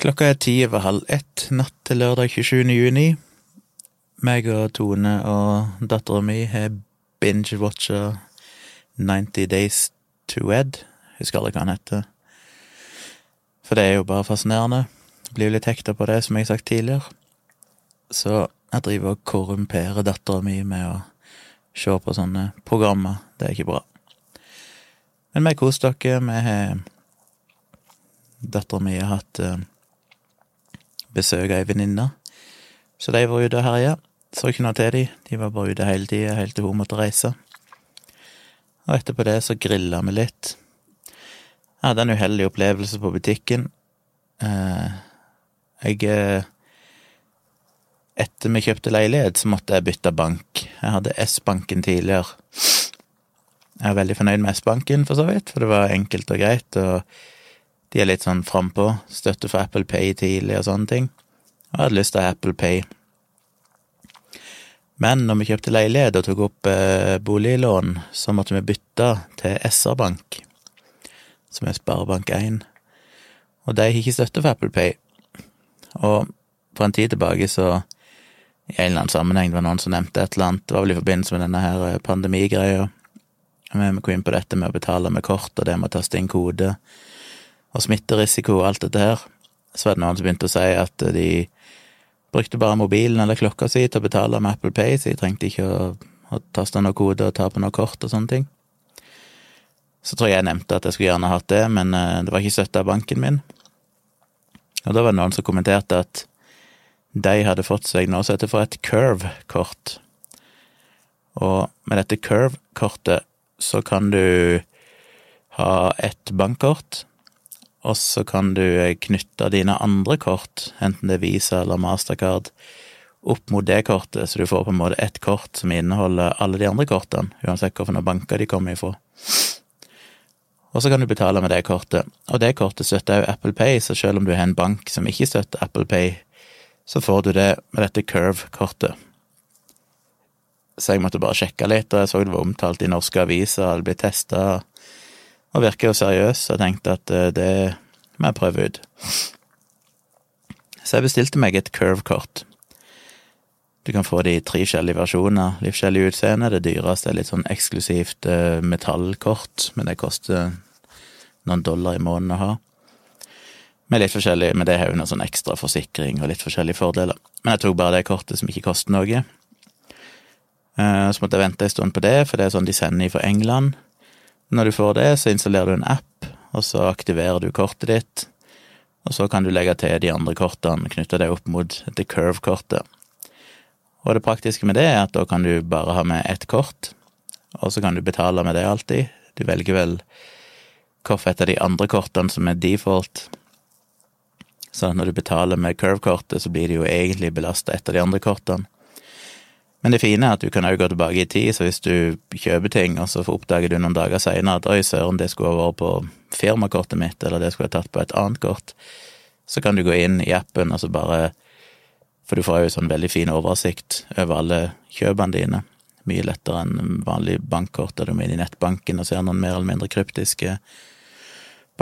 Klokka er ti over halv ett natt til lørdag 27. juni. Meg og Tone og dattera mi har binge-watcha 90 Days to Ed. Husker aldri hva han heter. For det er jo bare fascinerende. Blir litt hekta på det, som jeg har sagt tidligere. Så jeg driver og korrumperer dattera mi med å se på sånne programmer. Det er ikke bra. Men vi har kost dere. Vi har Dattera mi har hatt eh, besøk av ei venninne, så de var ute og herja. Så ikke noe til de, de var bare ute hele tida, helt til hun måtte reise. Og etterpå det så grilla vi litt. Jeg hadde en uheldig opplevelse på butikken. Eh, jeg eh, Etter vi kjøpte leilighet, så måtte jeg bytte bank. Jeg hadde S-banken tidligere. Jeg er veldig fornøyd med S-banken, for så vidt, for det var enkelt og greit, og de er litt sånn frampå. Støtte for Apple Pay tidlig og sånne ting. Og jeg hadde lyst til Apple Pay. Men når vi kjøpte leilighet og tok opp eh, boliglån, så måtte vi bytte til SR-bank, som er Sparebank1. Og de har ikke støtte for Apple Pay. Og for en tid tilbake så, i en eller annen sammenheng, det var noen som nevnte et eller annet, det var vel i forbindelse med denne her eh, pandemigreia, vi kom inn på dette med å betale med kort og det med å taste inn kode og smitterisiko og alt dette her, så var det noen som begynte å si at de brukte bare mobilen eller klokka si til å betale med Apple Pay, så de trengte ikke å, å taste noe kode og ta på noe kort og sånne ting. Så tror jeg jeg nevnte at jeg skulle gjerne hatt det, men eh, det var ikke støtta av banken min. Og da var det noen som kommenterte at de hadde fått seg noe som heter for et Curve-kort. Og med dette Curve-kortet så kan du ha et bankkort, og så kan du knytte dine andre kort, enten det er Visa eller Mastercard, opp mot det kortet, så du får på en måte ett kort som inneholder alle de andre kortene, uansett hvilke banker de kommer ifra. Og så kan du betale med det kortet, og det kortet støtter også Apple Pay, så selv om du har en bank som ikke støtter Apple Pay, så får du det med dette Curve-kortet. Så jeg måtte bare sjekke litt, og jeg så det var omtalt i norske aviser, det ble testa, og virker jo seriøs, så jeg tenkte at eh, det må jeg prøve ut. Så jeg bestilte meg et curve-kort. Du kan få det i tre forskjellige versjoner, litt utseende. Det dyreste er litt sånn eksklusivt eh, metallkort, men det koster noen dollar i måneden å ha. Med litt forskjellig, men det har jo noe sånn ekstra forsikring og litt forskjellige fordeler. Men jeg tok bare det kortet som ikke koster noe. Eh, så måtte jeg vente en stund på det, for det er sånn de sender fra England. Når du får det, så installerer du en app, og så aktiverer du kortet ditt. Og så kan du legge til de andre kortene, knytte det opp mot det curve-kortet. Og det praktiske med det er at da kan du bare ha med ett kort, og så kan du betale med det alltid. Du velger vel hvilket et av de andre kortene som er default. Så når du betaler med curve-kortet, så blir det jo egentlig belasta et av de andre kortene. Men det fine er at du kan òg gå tilbake i tid, så hvis du kjøper ting, og så oppdager du noen dager seinere at oi, søren, det skulle ha vært på firmakortet mitt, eller det skulle ha tatt på et annet kort, så kan du gå inn i appen og så bare For du får jo sånn veldig fin oversikt over alle kjøpene dine. Mye lettere enn vanlig bankkort, der du må inn i nettbanken og ser noen mer eller mindre kryptiske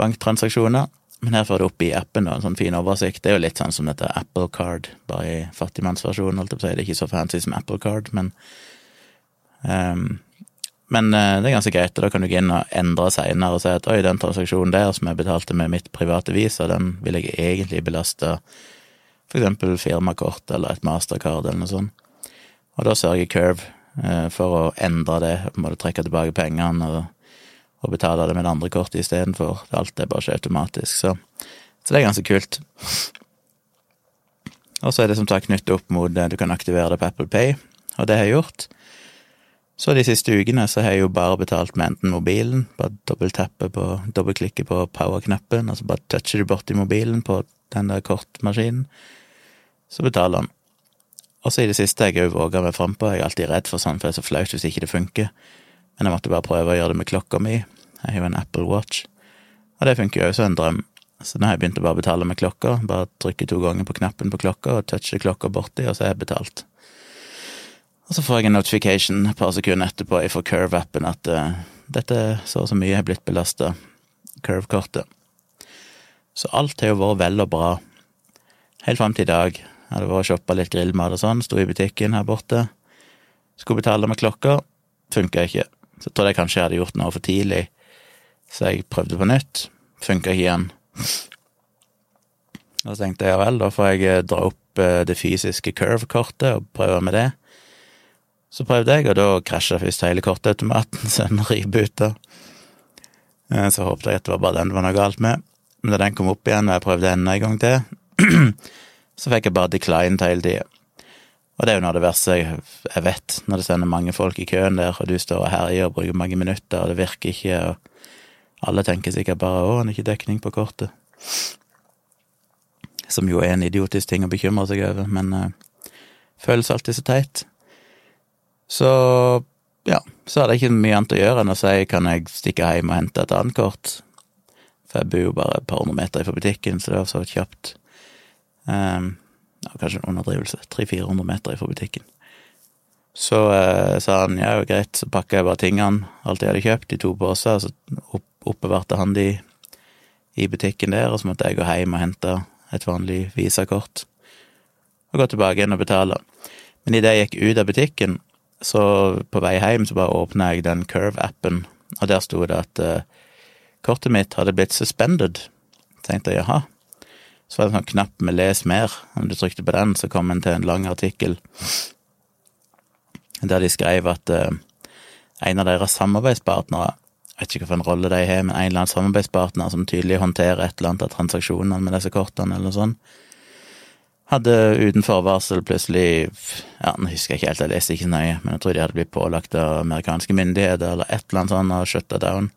banktransaksjoner. Men her får du opp i appen da, en sånn fin oversikt. Det er jo litt sånn som dette Apple Card, bare i fattigmannsversjonen, holdt jeg på å si. Det er ikke så fancy som Apple Card, men um, Men uh, det er ganske greit, og da kan du gå inn og endre seinere og si at oi, den transaksjonen der som jeg betalte med mitt private visa, den vil jeg egentlig belaste for eksempel firmakort eller et mastercard eller noe sånt. Og da sørger Curve uh, for å endre det, må du trekke tilbake pengene og og betale det med det andre kortet istedenfor. Alt er bare ikke automatisk, så, så det er ganske kult. Og så er det som sagt knyttet opp mot Du kan aktivere det på Apple Pay, og det har jeg gjort. Så de siste ukene så har jeg jo bare betalt med enten mobilen, bare dobbelttappe på, dobbeltklikke på power-knappen, og så bare toucher du borti mobilen på den der kortmaskinen, så betaler han. Og så i det siste jeg har jeg òg våga meg frampå, jeg er alltid redd for sånn, for det er så flaut hvis ikke det funker. Men jeg måtte bare prøve å gjøre det med klokka mi. Jeg har jo en Apple Watch, og det funker jo også en drøm. Så nå har jeg begynt å bare betale med klokka. Bare trykke to ganger på knappen på klokka og touche klokka borti, og så er jeg betalt. Og så får jeg en notification et par sekunder etterpå ifra Curve-appen at uh, dette så og så mye er blitt belasta, Curve-kortet. Så alt har jo vært vel og bra. Helt fram til i dag. Jeg hadde vært og shoppa litt grillmat og sånn, sto i butikken her borte. Skulle betale med klokka. Funka ikke. Så jeg trodde jeg kanskje jeg hadde gjort noe for tidlig, så jeg prøvde på nytt. Funka ikke igjen. Så tenkte jeg ja vel, da får jeg eh, dra opp eh, det fysiske curve-kortet og prøve med det. Så prøvde jeg, og da krasja først hele kortautomaten, så den reboota. Eh, så håpet jeg at det var bare den det var noe galt med. Men da den kom opp igjen, og jeg prøvde enda en gang til, så fikk jeg bare decline hele tida. Og det er jo noe av det verste jeg vet, når det sender mange folk i køen der, og du står og herjer og bruker mange minutter, og det virker ikke, og alle tenker sikkert bare 'å, han har ikke dekning på kortet'. Som jo er en idiotisk ting å bekymre seg over, men uh, føles alltid så teit. Så ja, så hadde jeg ikke mye annet å gjøre enn å si 'kan jeg stikke hjem og hente et annet kort'? For jeg bor jo bare et par hundre meter fra butikken, så det var så kjapt. Um, ja, kanskje en underdrivelse, 300-400 meter fra butikken. Så eh, sa han ja, greit, så pakka jeg bare tingene, alt jeg hadde kjøpt, i to poser, så opp, oppbevarte han de i butikken der, og så måtte jeg gå hjem og hente et vanlig visakort og gå tilbake igjen og betale. Men idet jeg gikk ut av butikken, så på vei hjem så bare åpna jeg den Curve-appen, og der sto det at uh, kortet mitt hadde blitt suspended. Tenkte jeg jaha, så var det en sånn knapp med 'les mer'. Om du trykte på den, så kom en til en lang artikkel der de skrev at uh, en av deres samarbeidspartnere vet ikke hvilken rolle de har, men en eller annen samarbeidspartner som tydelig håndterer et eller annet av transaksjonene med disse kortene, eller sånt, hadde uten forvarsel plutselig Ja, nå husker jeg ikke helt, jeg leste ikke nøye, men jeg tror de hadde blitt pålagt av amerikanske myndigheter eller et eller annet sånt og shutta down.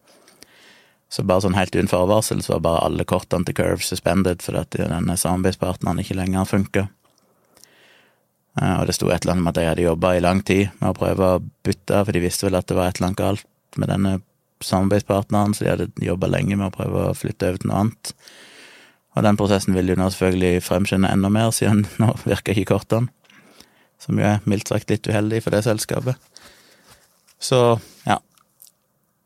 Så bare sånn helt uten forvarsel så var bare alle kortene til Curve suspended fordi at denne samarbeidspartneren ikke lenger funka. Eh, og det sto et eller annet om at de hadde jobba i lang tid med å prøve å bytte, for de visste vel at det var et eller annet galt med denne samarbeidspartneren, så de hadde jobba lenge med å prøve å flytte over til noe annet. Og den prosessen vil jo nå selvfølgelig fremskynde enda mer, siden nå virker ikke kortene. Som jo er mildt sagt litt uheldig for det selskapet. Så ja,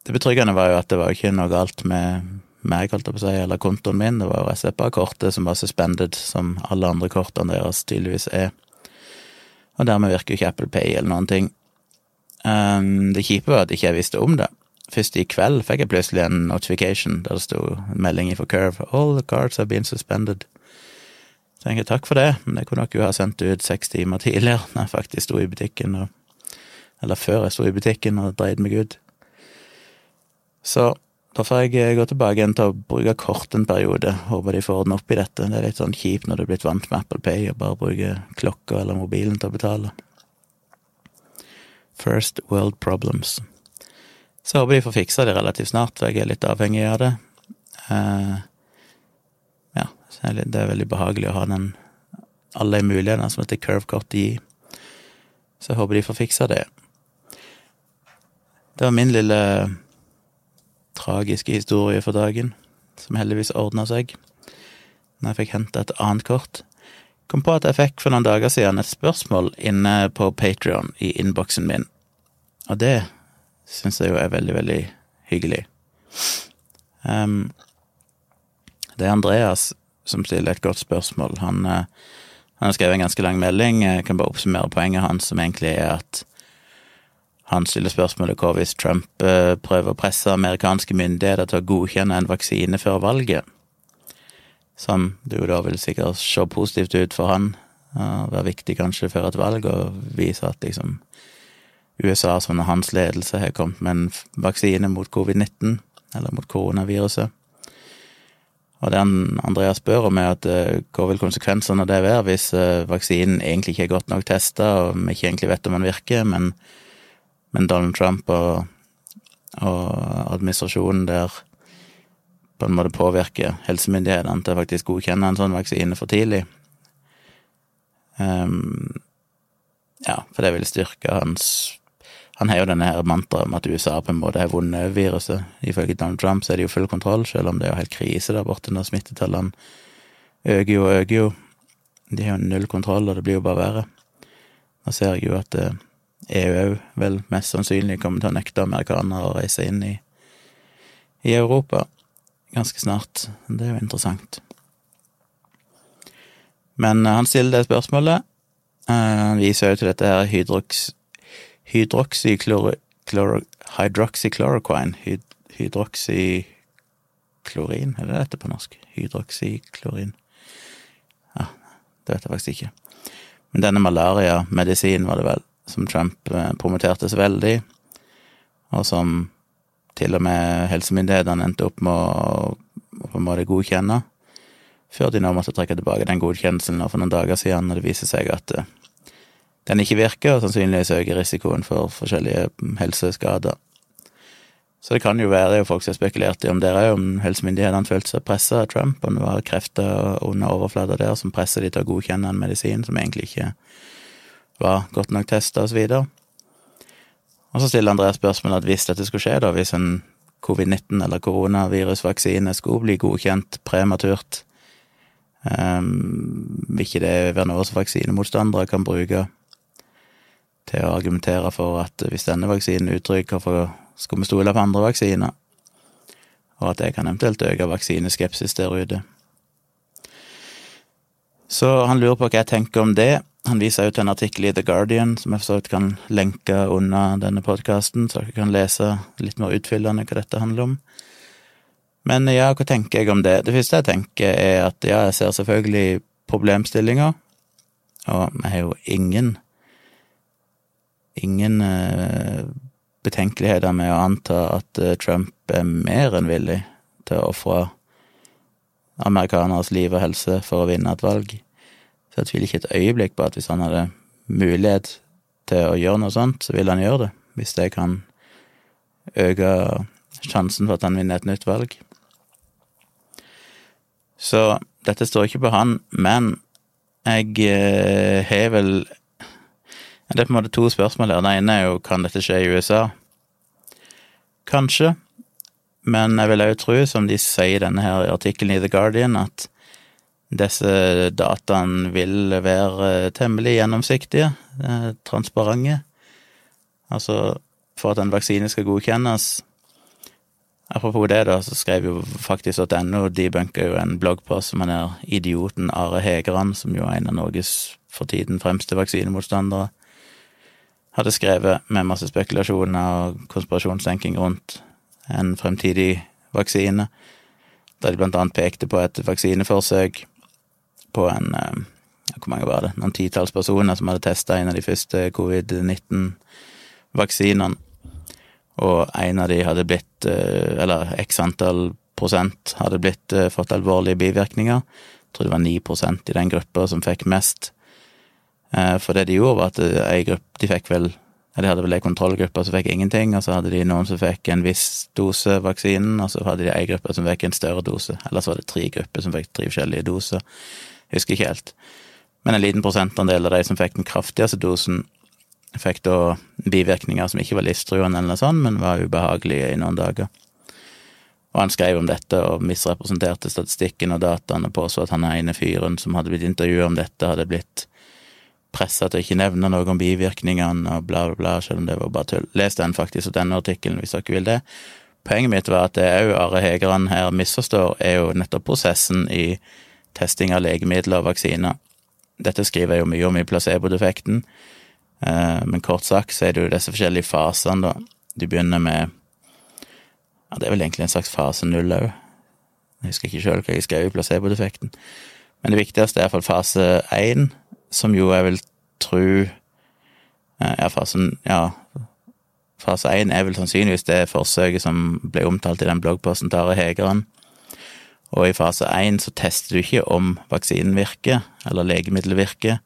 det betryggende var jo at det var ikke noe galt med meg, holdt jeg på å si, eller kontoen min. Det var jo SEPA-kortet som var suspended, som alle andre kortene deres tydeligvis er. Og dermed virker jo ikke Apple Pay eller noen ting. Um, det kjipe var at ikke jeg visste om det. Først i kveld fikk jeg plutselig en notification der det sto en melding fra Curve. All the cards have been suspended. Så jeg takk for det, men det kunne nok jo ha sendt ut seks timer tidligere, når jeg faktisk sto i butikken, og, eller før jeg sto i butikken og dreide meg ut. Så da får jeg eh, gå tilbake igjen til å bruke kort en periode. Håper de får orden opp i dette. Det er litt sånn kjipt når du er blitt vant med Apple Pay og bare bruker klokka eller mobilen til å betale. First world problems. Så jeg håper de får fiksa det relativt snart, for jeg er litt avhengig av det. Uh, ja, det er veldig behagelig å ha den alle mulighetene som heter curve-kortet gir. Så jeg håper de får fiksa det. Det var min lille tragiske historie for dagen, som heldigvis ordna seg når jeg fikk henta et annet kort. Kom på at jeg fikk for noen dager siden et spørsmål inne på Patrion i innboksen min, og det syns jeg jo er veldig, veldig hyggelig. Um, det er Andreas som stiller et godt spørsmål. Han, uh, han har skrevet en ganske lang melding. Jeg kan bare oppsummere poenget hans, som egentlig er at han stiller spørsmålet hva hvis Trump eh, prøver å presse amerikanske myndigheter til å godkjenne en vaksine før valget, som jo da vil sikkert se positivt ut for han, og være viktig kanskje før et valg, og vise at liksom USA, som under hans ledelse, har kommet med en vaksine mot covid-19, eller mot koronaviruset. Og det Andreas spør om, er at eh, hva vil konsekvensene av det være hvis eh, vaksinen egentlig ikke er godt nok testa, og vi ikke egentlig vet om den virker, men men Donald Trump og, og administrasjonen der på en måte påvirker helsemyndighetene til å faktisk godkjenne en sånn vaksine for tidlig. Um, ja, for det vil styrke hans Han har jo denne her mantraet om at USA på en måte har vunnet viruset. Ifølge Donald Trump så er det jo full kontroll, selv om det er jo helt krise der borte når smittetallene øker jo og øker jo. De har jo null kontroll, og det blir jo bare verre. Nå ser jeg jo at eh, EU òg vel mest sannsynlig kommer til å nekte amerikanere å reise inn i, i Europa ganske snart. Det er jo interessant. Men han stiller det spørsmålet. Han viser jo til dette her hydroks, hydroxychloroquine Hyd, Hydroxyklorin, er det dette på norsk? Hydroxyklorin. Ja, det vet jeg faktisk ikke. Men denne malariamedisinen var det vel, som Trump promoterte så veldig, og som til og med helsemyndighetene endte opp med å på en måte godkjenne, før de nå måtte trekke tilbake den godkjennelsen for noen dager siden, når det viser seg at eh, den ikke virker, og sannsynligvis øker risikoen for forskjellige helseskader. Så det kan jo være, jo folk som har spekulert i om det er om helsemyndighetene følte seg pressa av Trump, om det var krefter under overflata der som presser de til å godkjenne en medisin som egentlig ikke var godt nok testa, og så. Og så stiller Andreas spørsmålet at hvis dette skulle skje, da, hvis en covid-19 eller koronavirusvaksine skulle bli godkjent prematurt, um, vil ikke det være noe som vaksinemotstandere kan bruke til å argumentere for at hvis denne vaksinen er utrygg, hvorfor skal vi stole på andre vaksiner? Og at det kan eventuelt øke vaksineskepsis der ute. Så han lurer på hva jeg tenker om det. Han viser jo til en artikkel i The Guardian, som jeg for så vidt kan lenke under denne podkasten, så dere kan lese litt mer utfyllende hva dette handler om. Men ja, hva tenker jeg om det? Det første jeg tenker, er at ja, jeg ser selvfølgelig problemstillinger, og vi har jo ingen ingen uh, betenkeligheter med å anta at uh, Trump er mer enn villig til å ofre amerikaneres liv og helse for å vinne et valg. Så jeg tviler ikke et øyeblikk på at hvis han hadde mulighet til å gjøre noe sånt, så ville han gjøre det. Hvis det kan øke sjansen for at han vinner et nytt valg. Så dette står ikke på han, men jeg eh, har vel Det er på en måte to spørsmål her. Det ene er jo kan dette skje i USA? Kanskje. Men jeg vil òg tro, som de sier i denne her artikkelen i The Guardian, at disse dataene vil være temmelig gjennomsiktige, eh, transparente. Altså, for at en vaksine skal godkjennes Apropos det, da, så skrev jo faktisk at NO debunka jo en bloggpost som han er idioten Are Hegeran, som jo er en av Norges for tiden fremste vaksinemotstandere, hadde skrevet med masse spekulasjoner og konspirasjonstenking rundt en fremtidig vaksine, da de blant annet pekte på et vaksineforsøk på en eh, Hvor mange var det? Noen titalls personer som hadde testa en av de første covid-19-vaksinene. Og en av de hadde blitt, eh, eller x antall prosent, hadde blitt eh, fått alvorlige bivirkninger. Jeg tror det var 9% i den gruppa som fikk mest. For det de gjorde, var at ei gruppe De fikk vel de hadde vel ei kontrollgruppe som fikk ingenting, og så hadde de noen som fikk en viss dose vaksinen, og så hadde de ei gruppe som fikk en større dose. Eller så var det tre grupper som fikk tre forskjellige doser. Jeg Husker ikke helt. Men en liten prosentandel av de som fikk den kraftigste dosen, fikk da bivirkninger som ikke var livstruende eller noe sånt, men var ubehagelige i noen dager. Og han skrev om dette og misrepresenterte statistikken og dataene på så at han ene fyren som hadde blitt intervjua om dette, hadde blitt pressa til å ikke nevne noe om bivirkningene og bla, bla, bla, selv om det var bare tull. Les den faktisk, og denne artikkelen, hvis dere vil det. Poenget mitt var at det òg Are Hegeran her misforstår, er jo nettopp prosessen i testing av legemidler og vaksiner. Dette skriver jeg jo mye om i placebo-defekten, eh, men kort sagt så er det jo disse forskjellige fasene, da. Du begynner med Ja, det er vel egentlig en slags fase null òg. Jeg husker ikke sjøl hva jeg skrev i placebo-defekten. Men det viktigste er iallfall fase én, som jo jeg vil tro eh, Ja, fasen Ja, fase én er vel sannsynligvis det forsøket som ble omtalt i den bloggposten til Are Hegeren. og i fase én så tester du ikke om vaksinen virker, eller legemiddelet virker.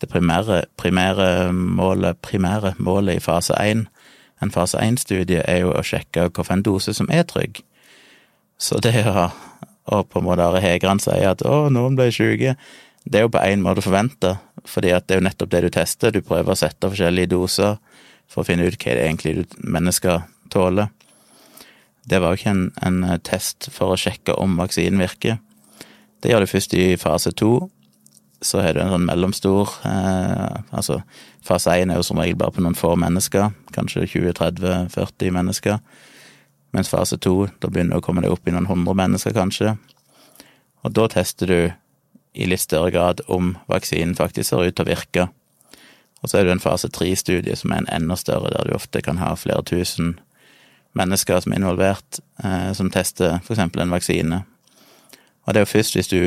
Det primære, primære, målet, primære målet i fase én, en fase én-studie, er jo å sjekke hvilken dose som er trygg. Så det å og på en måte Are Hegeren sier at å, noen ble syke, det er jo på en måte forventa, fordi at det er jo nettopp det du tester. Du prøver å sette forskjellige doser for å finne ut hva det egentlig mennesker tåler. Det var jo ikke en, en, test for å sjekke om vaksinen virker. Det gjør du først i fase to. Så har du en sånn mellomstor eh, Altså, fase én er jo som regel bare på noen få mennesker, kanskje 20-30-40 mennesker. Mens fase to, da begynner du å komme deg opp i noen hundre mennesker, kanskje. Og da tester du i litt større grad om vaksinen faktisk ser ut til å virke. Og så er det en fase tre-studie som er en enda større, der du ofte kan ha flere tusen mennesker som er involvert, eh, som tester eksempel en vaksine. Og det er jo først hvis du,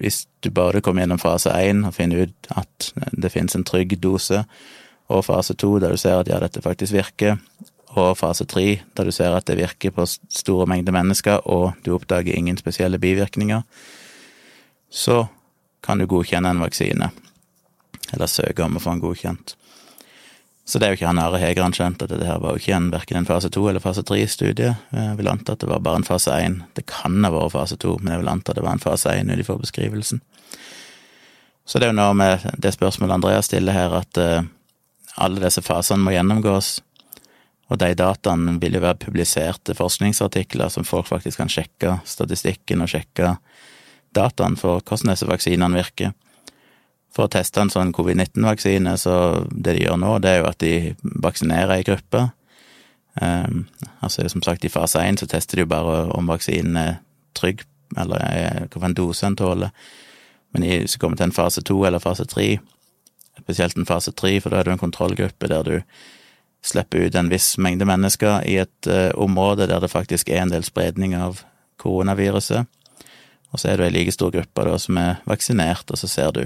hvis du både kommer gjennom fase én og finner ut at det finnes en trygg dose, og fase to der du ser at ja, dette faktisk virker, og fase tre der du ser at det virker på store mengder mennesker, og du oppdager ingen spesielle bivirkninger, så kan du godkjenne en vaksine, eller søke om å få den godkjent. Så det er jo ikke han Are Hegerand skjønt, at dette her var jo ikke en, verken en fase to eller fase tre-studie. Jeg vil anta at det var bare en fase én. Det kan ha vært fase to, men jeg vil anta det var en fase én ut ifra beskrivelsen. Så det er jo noe med det spørsmålet Andreas stiller her, at uh, alle disse fasene må gjennomgås. Og de dataene vil jo være publiserte forskningsartikler som folk faktisk kan sjekke statistikken og sjekke dataene for hvordan disse vaksinene virker for å teste en sånn covid-19-vaksine, så det de gjør nå, det er jo at de vaksinerer i gruppe. Um, altså som sagt, i fase én så tester de jo bare om vaksinen er trygg, eller hvilken dose en tåler. Men hvis du kommer til en fase to eller fase tre, spesielt en fase tre, for da er du en kontrollgruppe der du slipper ut en viss mengde mennesker i et uh, område der det faktisk er en del spredning av koronaviruset. Og så er du ei like stor gruppe da som er vaksinert, og så ser du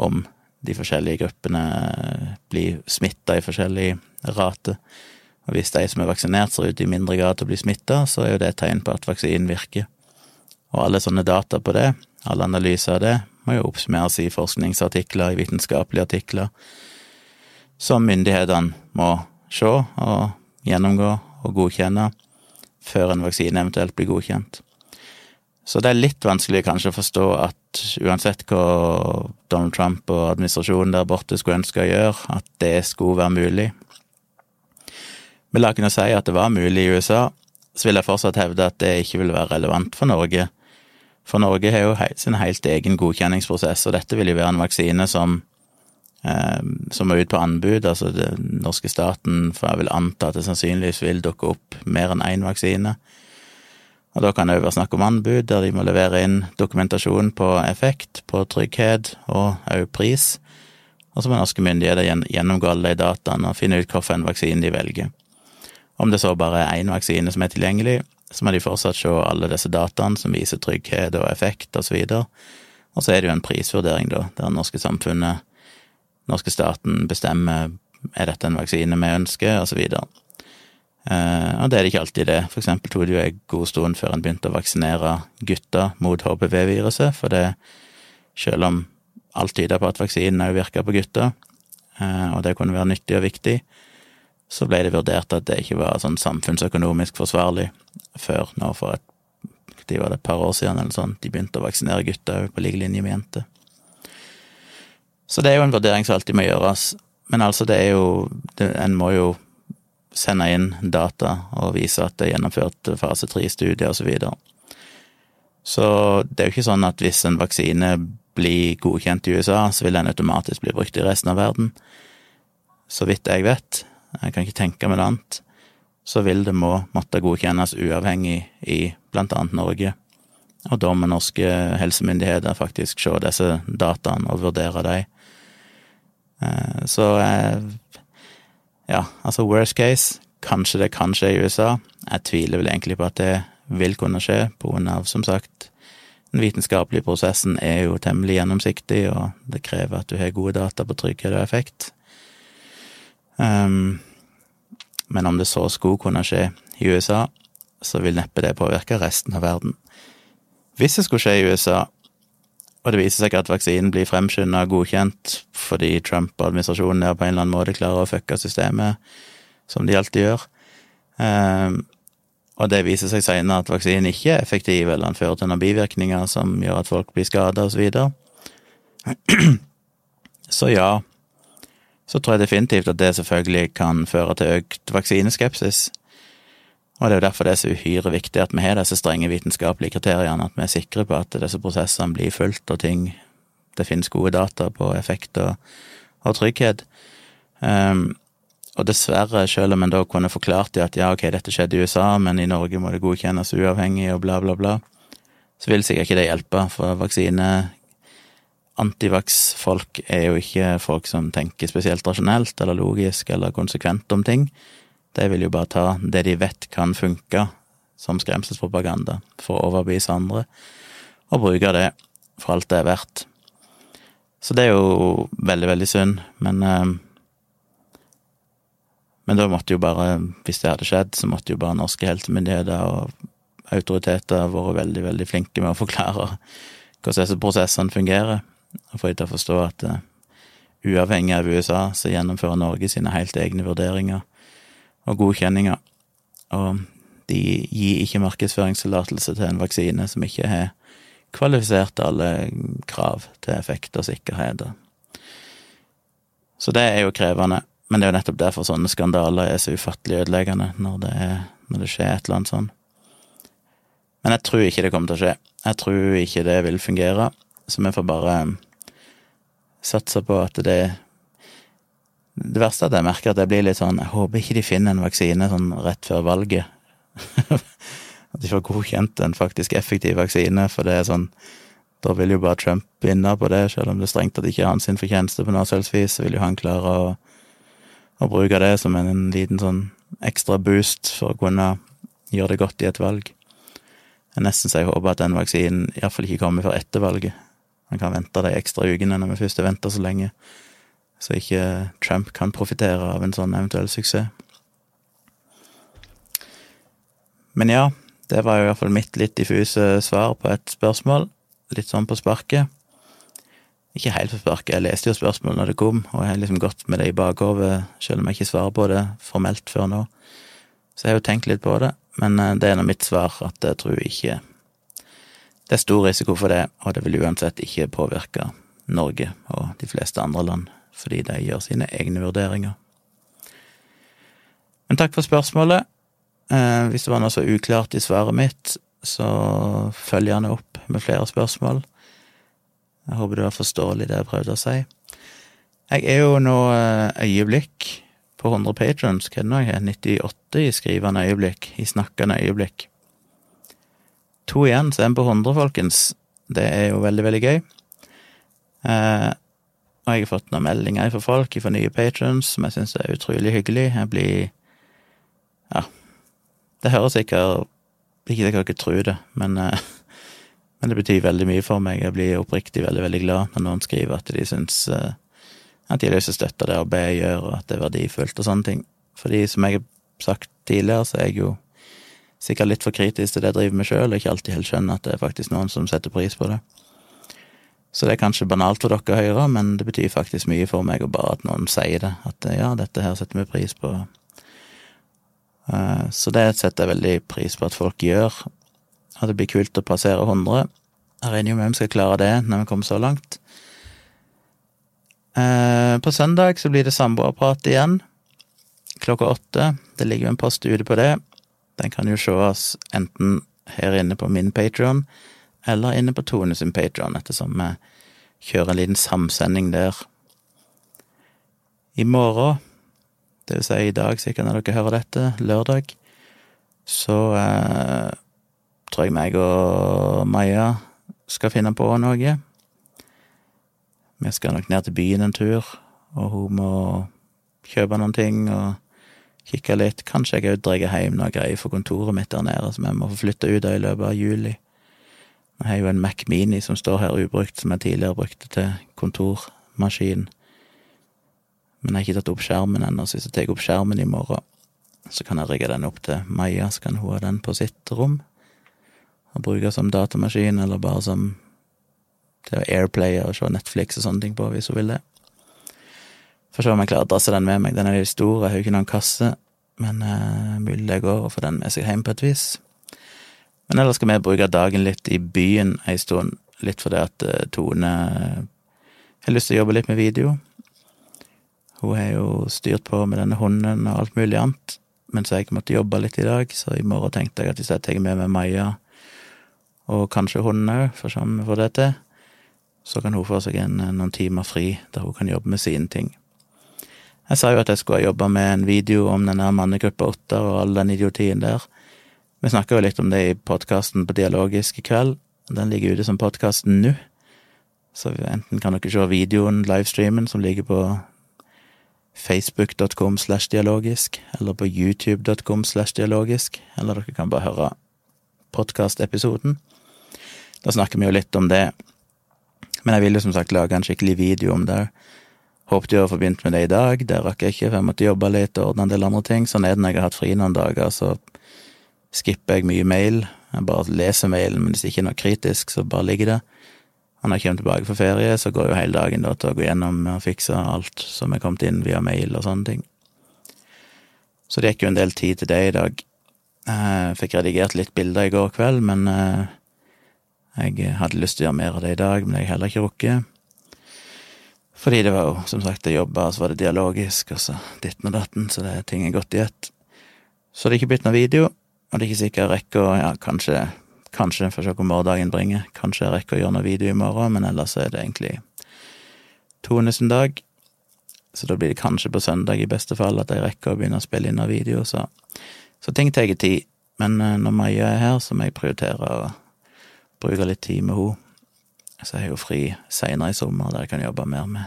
om de forskjellige gruppene blir smitta i forskjellig rate. Og hvis de som er vaksinert ser ut i mindre grad til å bli smitta, så er jo det et tegn på at vaksinen virker. Og alle sånne data på det, alle analyser av det, må jo oppsummeres i forskningsartikler, i vitenskapelige artikler, som myndighetene må se og gjennomgå og godkjenne før en vaksine eventuelt blir godkjent. Så det er litt vanskelig kanskje å forstå at uansett hva Donald Trump og administrasjonen der borte skulle ønske å gjøre, at det skulle være mulig. Men la noe si at det var mulig i USA, så vil jeg fortsatt hevde at det ikke vil være relevant for Norge. For Norge har jo sin helt egen godkjenningsprosess, og dette vil jo være en vaksine som, eh, som må ut på anbud. Altså den norske staten, for jeg vil anta at det sannsynligvis vil dukke opp mer enn én vaksine. Og da kan det være snakk om anbud, der de må levere inn dokumentasjon på effekt, på trygghet og òg pris. Og så må norske myndigheter gjennomgå alle de dataene og finne ut hvilken vaksine de velger. Om det så bare er én vaksine som er tilgjengelig, så må de fortsatt se alle disse dataene som viser trygghet og effekt og så. Og så er det jo en prisvurdering, da, der det norske samfunnet, norske staten, bestemmer er dette en vaksine vi ønsker, og så. Uh, og det er det ikke alltid det. For eksempel tok det jo en god stund før en begynte å vaksinere gutter mot HPV-viruset, for det, selv om alt tyder på at vaksinen òg virka på gutter, uh, og det kunne være nyttig og viktig, så ble det vurdert at det ikke var sånn samfunnsøkonomisk forsvarlig før nå for et de var det et par år siden eller sånn, de begynte å vaksinere gutter på lik linje med jenter. Så det er jo en vurdering som alltid må gjøres, men altså, det er jo det, En må jo sende inn data og vise at det er gjennomført fase tre-studier osv. Så, videre. så det er jo ikke sånn at hvis en vaksine blir godkjent i USA, så vil den automatisk bli brukt i resten av verden. Så vidt jeg vet, jeg kan ikke tenke meg noe annet, så vil det må måtte godkjennes uavhengig i blant annet Norge. Og da må norske helsemyndigheter faktisk se disse dataene og vurdere dem. Eh, så jeg ja, altså worst case, kanskje det kan skje i USA. Jeg tviler vel egentlig på at det vil kunne skje, på grunn av, som sagt, den vitenskapelige prosessen er jo temmelig gjennomsiktig, og det krever at du har gode data på trygghet og effekt. Um, men om det så skulle kunne skje i USA, så vil neppe det påvirke resten av verden. Hvis det skulle skje i USA, og det viser seg at vaksinen blir fremskynda godkjent fordi Trump og administrasjonen der på en eller annen måte klarer å fucke systemet, som de alltid gjør. Um, og det viser seg senere at vaksinen ikke er effektiv, eller den fører til noen bivirkninger som gjør at folk blir skada, og så. Så ja, så tror jeg definitivt at det selvfølgelig kan føre til økt vaksineskepsis. Og det er jo derfor det er så uhyre viktig at vi har disse strenge vitenskapelige kriteriene, at vi er sikre på at disse prosessene blir fulgt, og ting Det finnes gode data på effekt og, og trygghet. Um, og dessverre, selv om en da kunne forklart det at ja, ok, dette skjedde i USA, men i Norge må det godkjennes uavhengig og bla, bla, bla, så vil sikkert ikke det hjelpe, for vaksine antivaks-folk er jo ikke folk som tenker spesielt rasjonelt eller logisk eller konsekvent om ting. De vil jo bare ta det de vet kan funke som skremselspropaganda for å overbevise andre, og bruke det for alt det er verdt. Så det er jo veldig, veldig synd, men eh, Men da måtte jo bare, hvis det hadde skjedd, så måtte jo bare norske helsemyndigheter og autoriteter vært veldig, veldig flinke med å forklare hvordan disse prosessene fungerer, og få dem til å forstå at uh, uavhengig av USA, så gjennomfører Norge sine helt egne vurderinger og godkjenninger, og de gir ikke markedsføringstillatelse til en vaksine som ikke har kvalifisert alle krav til effekt og sikkerhet. Så det er jo krevende, men det er jo nettopp derfor sånne skandaler er så ufattelig ødeleggende, når det, er, når det skjer et eller annet sånt. Men jeg tror ikke det kommer til å skje. Jeg tror ikke det vil fungere, så vi får bare satse på at det Det verste er at jeg merker at jeg blir litt sånn Jeg håper ikke de finner en vaksine sånn rett før valget. At de får godkjent en faktisk effektiv vaksine, for det er sånn Da vil jo bare Trump vinne på det, selv om det er strengt at det ikke er hans fortjeneste på noe selvsvis, så vil jo han klare å, å bruke det som en, en liten sånn ekstra boost for å kunne gjøre det godt i et valg. Jeg nesten så jeg håper at den vaksinen iallfall ikke kommer før etter valget. Han kan vente de ekstra ukene når vi først venta så lenge, så ikke Trump kan profitere av en sånn eventuell suksess. Men ja, det var jo i hvert fall mitt litt diffuse svar på et spørsmål. Litt sånn på sparket. Ikke helt på sparket, jeg leste jo spørsmålet når det kom, og jeg har liksom gått med det i bakhodet, selv om jeg ikke svarer på det formelt før nå. Så jeg har jo tenkt litt på det, men eh, det er nå mitt svar, at jeg tror ikke Det er stor risiko for det, og det vil uansett ikke påvirke Norge og de fleste andre land, fordi de gjør sine egne vurderinger. Men takk for spørsmålet. Eh, hvis det var noe så uklart i svaret mitt, så følg gjerne opp med flere spørsmål. Jeg håper det var forståelig, det jeg prøvde å si. Jeg er jo nå eh, øyeblikk på 100 patrons. Hva er det nå jeg har? 98 i skrivende øyeblikk, i snakkende øyeblikk. To igjen, så vi på 100, folkens. Det er jo veldig, veldig gøy. Eh, og jeg har fått noen meldinger fra folk, fra nye patrons, som jeg syns er utrolig hyggelig. Jeg blir ja, det høres sikkert Ikke sikkert dere tror det, men, eh, men, det betyr veldig mye for meg. Jeg blir oppriktig veldig, veldig glad når noen skriver at de syns eh, at de har lyst til å støtte det arbeidet jeg gjør, og at det er verdifullt og sånne ting. Fordi, som jeg har sagt tidligere, så er jeg jo sikkert litt for kritisk til det jeg driver med sjøl, og ikke alltid helt skjønner at det er faktisk noen som setter pris på det. Så det er kanskje banalt for dere å men det betyr faktisk mye for meg, og bare at noen sier det. At ja, dette her setter vi pris på. Eh, så det setter jeg veldig pris på at folk gjør. At det blir kult å passere 100. Jeg regner jo med vi skal klare det når vi kommer så langt. Eh, på søndag så blir det samboerprat igjen. Klokka åtte. Det ligger jo en post ute på det. Den kan jo sees enten her inne på min Patron eller inne på Tone sin Patron, ettersom vi kjører en liten samsending der. I morgen det vil si i dag, sikkert når dere hører dette, lørdag, så eh, tror jeg meg og Maja skal finne på noe. Vi skal nok ned til byen en tur, og hun må kjøpe noen ting og kikke litt. Kanskje jeg òg drar hjem noe greier for kontoret mitt der nede, som jeg må få flytte ut av i løpet av juli. Jeg har jo en Mac Mini som står her ubrukt, som jeg tidligere brukte til kontormaskin. Men jeg har ikke tatt opp skjermen ennå, så hvis jeg tar opp skjermen i morgen, så kan jeg rigge den opp til Maja, så kan hun ha den på sitt rom. Og bruke som datamaskin, eller bare som til å airplaye og se Netflix og sånne ting på, hvis hun vil det. Får se om jeg klarer å drasse den med meg. Den er litt stor, jeg har jo ikke noen kasse, men uh, mulig det går å få den med seg hjem på et vis. Men ellers skal vi bruke dagen litt i byen ei stund, litt fordi at uh, Tone har lyst til å jobbe litt med video. Hun har jo styrt på med denne hunden og alt mulig annet, mens jeg måtte jobbe litt i dag, så i morgen tenkte jeg at hvis jeg tar med meg Maja og kanskje hunden òg, for om vi får det til, så kan hun få seg en, noen timer fri der hun kan jobbe med sine ting. Jeg sa jo at jeg skulle jobbe med en video om denne mannegruppa Ottar og all den idiotien der. Vi snakka jo litt om det i podkasten på Dialogisk i kveld. Den ligger ute som podkast nå. Så enten kan dere se videoen, livestreamen, som ligger på facebook.com slash dialogisk, eller på youtube.com slash dialogisk, eller dere kan bare høre podkastepisoden. Da snakker vi jo litt om det. Men jeg ville som sagt lage en skikkelig video om det. Håpte jo å få begynt med det i dag, det rakk jeg ikke, for jeg måtte jobbe litt og ordne en del andre ting. Sånn er det når jeg har hatt fri noen dager, så skipper jeg mye mail. Jeg bare leser mailen, men hvis det ikke er noe kritisk, så bare ligger det. Når jeg kommer tilbake fra ferie, så går jo hele dagen da til å gå gjennom og fikse alt som er kommet inn via mail og sånne ting. Så det gikk jo en del tid til det i dag. Jeg fikk redigert litt bilder i går kveld, men eh, jeg hadde lyst til å gjøre mer av det i dag, men jeg har heller ikke rukket. Fordi det var jo, som sagt, jeg jobba, og så var det dialogisk, og så ditten og datten, så det er ting er gått i ett. Så det er ikke blitt noen video, og det er ikke sikkert jeg rekker å, ja, kanskje, kanskje, får se hva morgendagen bringer, kanskje jeg rekker å gjøre noe video i morgen, men ellers er det egentlig Tone sin. Så da blir det kanskje på søndag i beste fall at jeg rekker å begynne å spille inn noen video, så, så ting tar tid. Men eh, når Maja er her, så må jeg prioritere å bruke litt tid med henne. Så jeg har jo fri seinere i sommer, der jeg kan jobbe mer med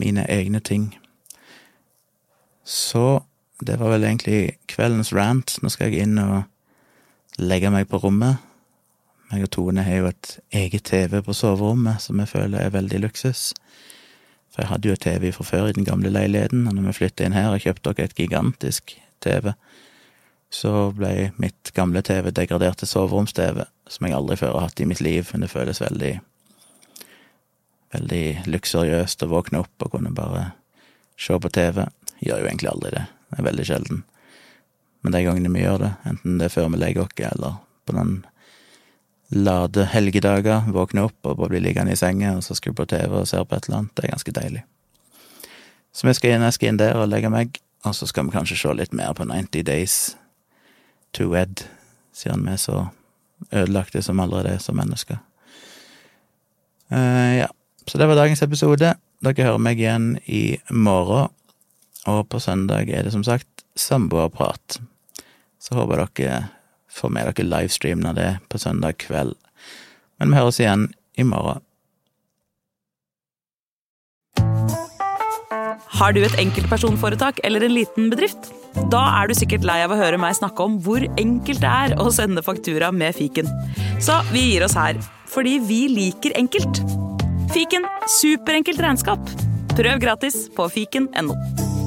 mine egne ting. Så det var vel egentlig kveldens rant. Nå skal jeg inn og legge meg på rommet. Meg og Tone har jo et eget TV på soverommet, som jeg føler er veldig luksus. For jeg hadde jo TV fra før i den gamle leiligheten, og når vi flytta inn her og kjøpte dere et gigantisk TV, så ble mitt gamle TV degradert til soveroms-TV, som jeg aldri før har hatt i mitt liv, men det føles veldig veldig luksuriøst å våkne opp og kunne bare se på TV. Jeg Gjør jo egentlig aldri det, det er veldig sjelden. Men de gangene vi gjør det, enten det er før vi legger oss, eller på noen lade helgedager, våkne opp og bare bli liggende i senga og så skru på TV og se på et eller annet, det er ganske deilig. Så vi skal inn, jeg skal inn der og legge meg, og så skal vi kanskje se litt mer på 90 Days to Ed, siden vi er så ødelagte som allerede er som mennesker. Uh, ja, så det var dagens episode. Dere hører meg igjen i morgen, og på søndag er det som sagt samboerprat. Så håper dere får med dere livestreamen av det på søndag kveld. Men vi høres igjen i morgen. Har du et enkeltpersonforetak eller en liten bedrift? Da er du sikkert lei av å høre meg snakke om hvor enkelt det er å sende faktura med fiken. Så vi gir oss her, fordi vi liker enkelt. Fiken superenkelt regnskap. Prøv gratis på fiken.no.